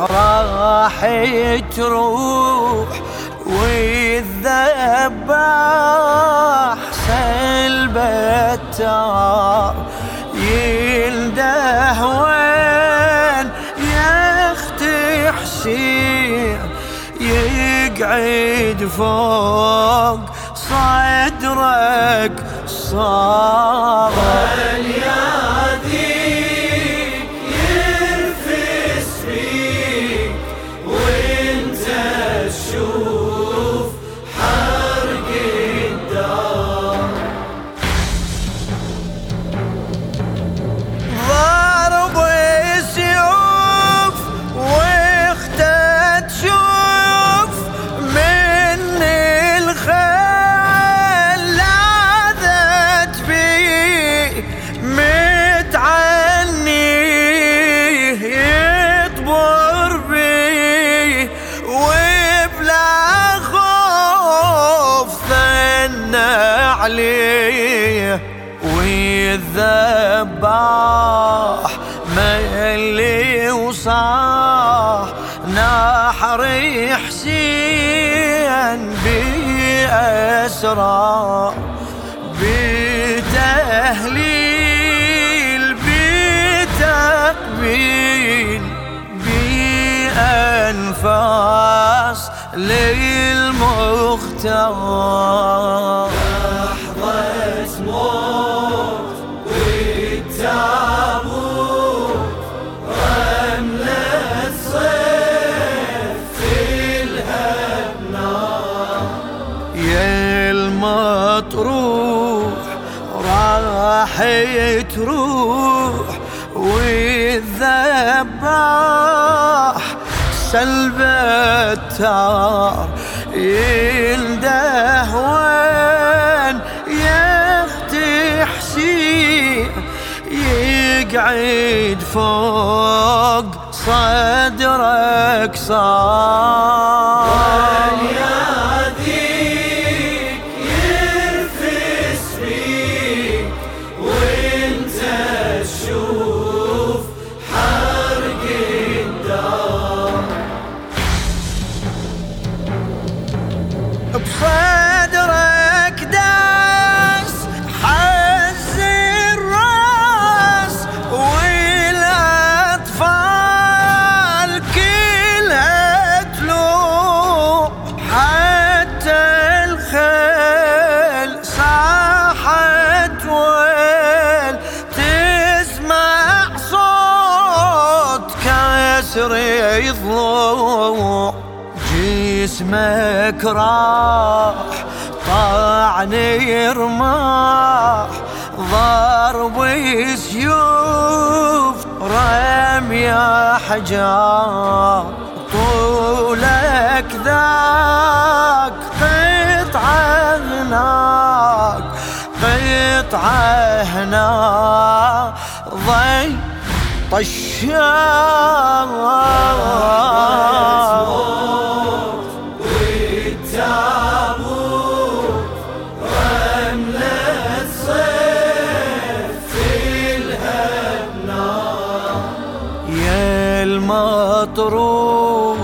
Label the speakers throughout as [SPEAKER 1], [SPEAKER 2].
[SPEAKER 1] راح تروح والذباح سلب يلده وين يا أختي حسين يقعد فوق صدرك صار عليه. والذباح اللي وصاح نحر حسين بأسرى بتهليل بتقبيل بأنفاس للمختار. راح تروح والذباح سلب التار ينده وين يا أختي حسين يقعد فوق صدرك صار. جسمك راح طعني رماح ضرب سيوف رمي حجار طولك ذاك قطعة هناك قطعة هنا ضي طشاش المطروح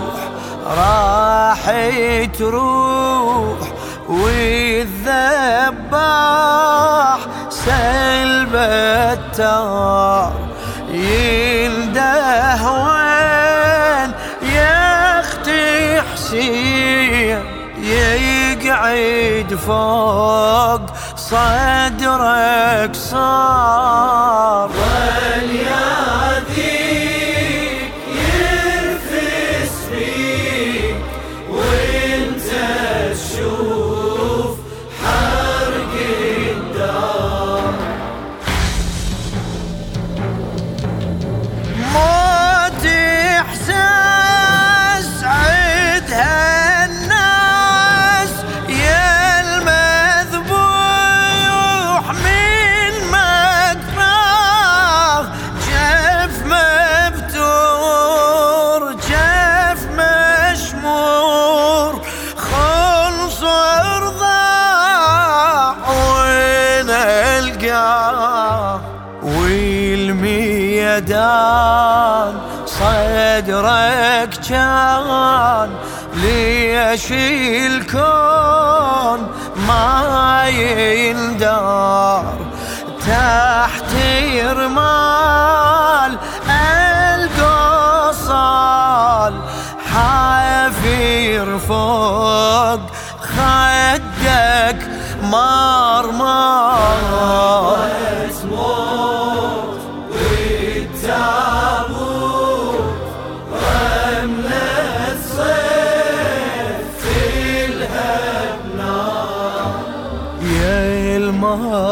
[SPEAKER 1] راح تروح. والذباح سلب التار. ينده وين يا أختي حسين؟ يقعد فوق صدرك صار صدرك كان ليش الكون ما يندار تحت رمال القصال حافير فوق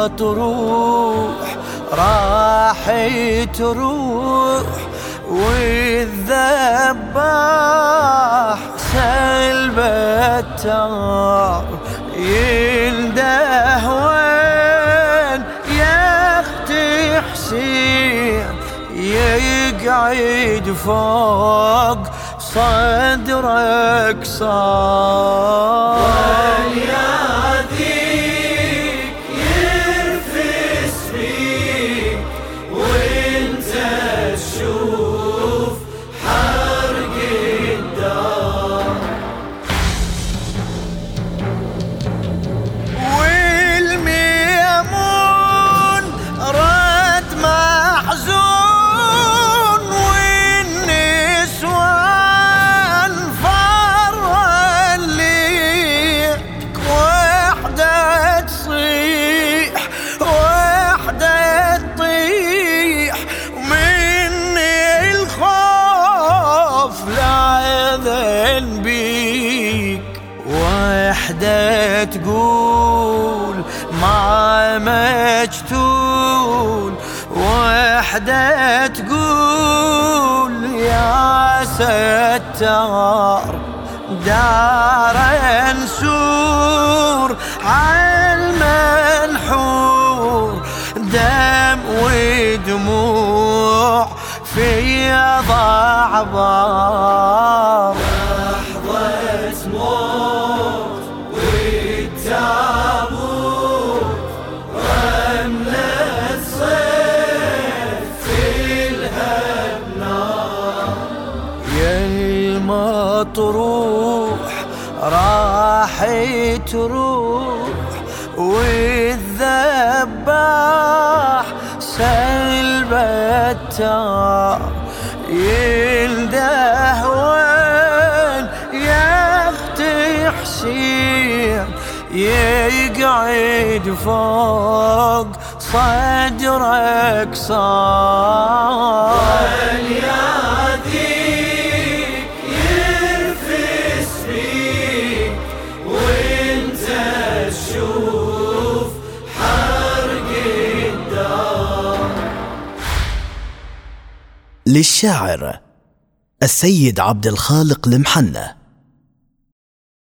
[SPEAKER 1] تروح راح تروح والذباح سلب التار ينده وين؟ أختي حسين يقعد فوق صدرك صار. تقول ما مجتول وحدة تقول يا ستار دار نسور عالمنحور دم ودموع في ضعبار تروح راح تروح. والذباح سلب التار ينده وين يا أختي حسين يقعد فوق صدرك صار.
[SPEAKER 2] للشاعر السيد عبد الخالق المحنة.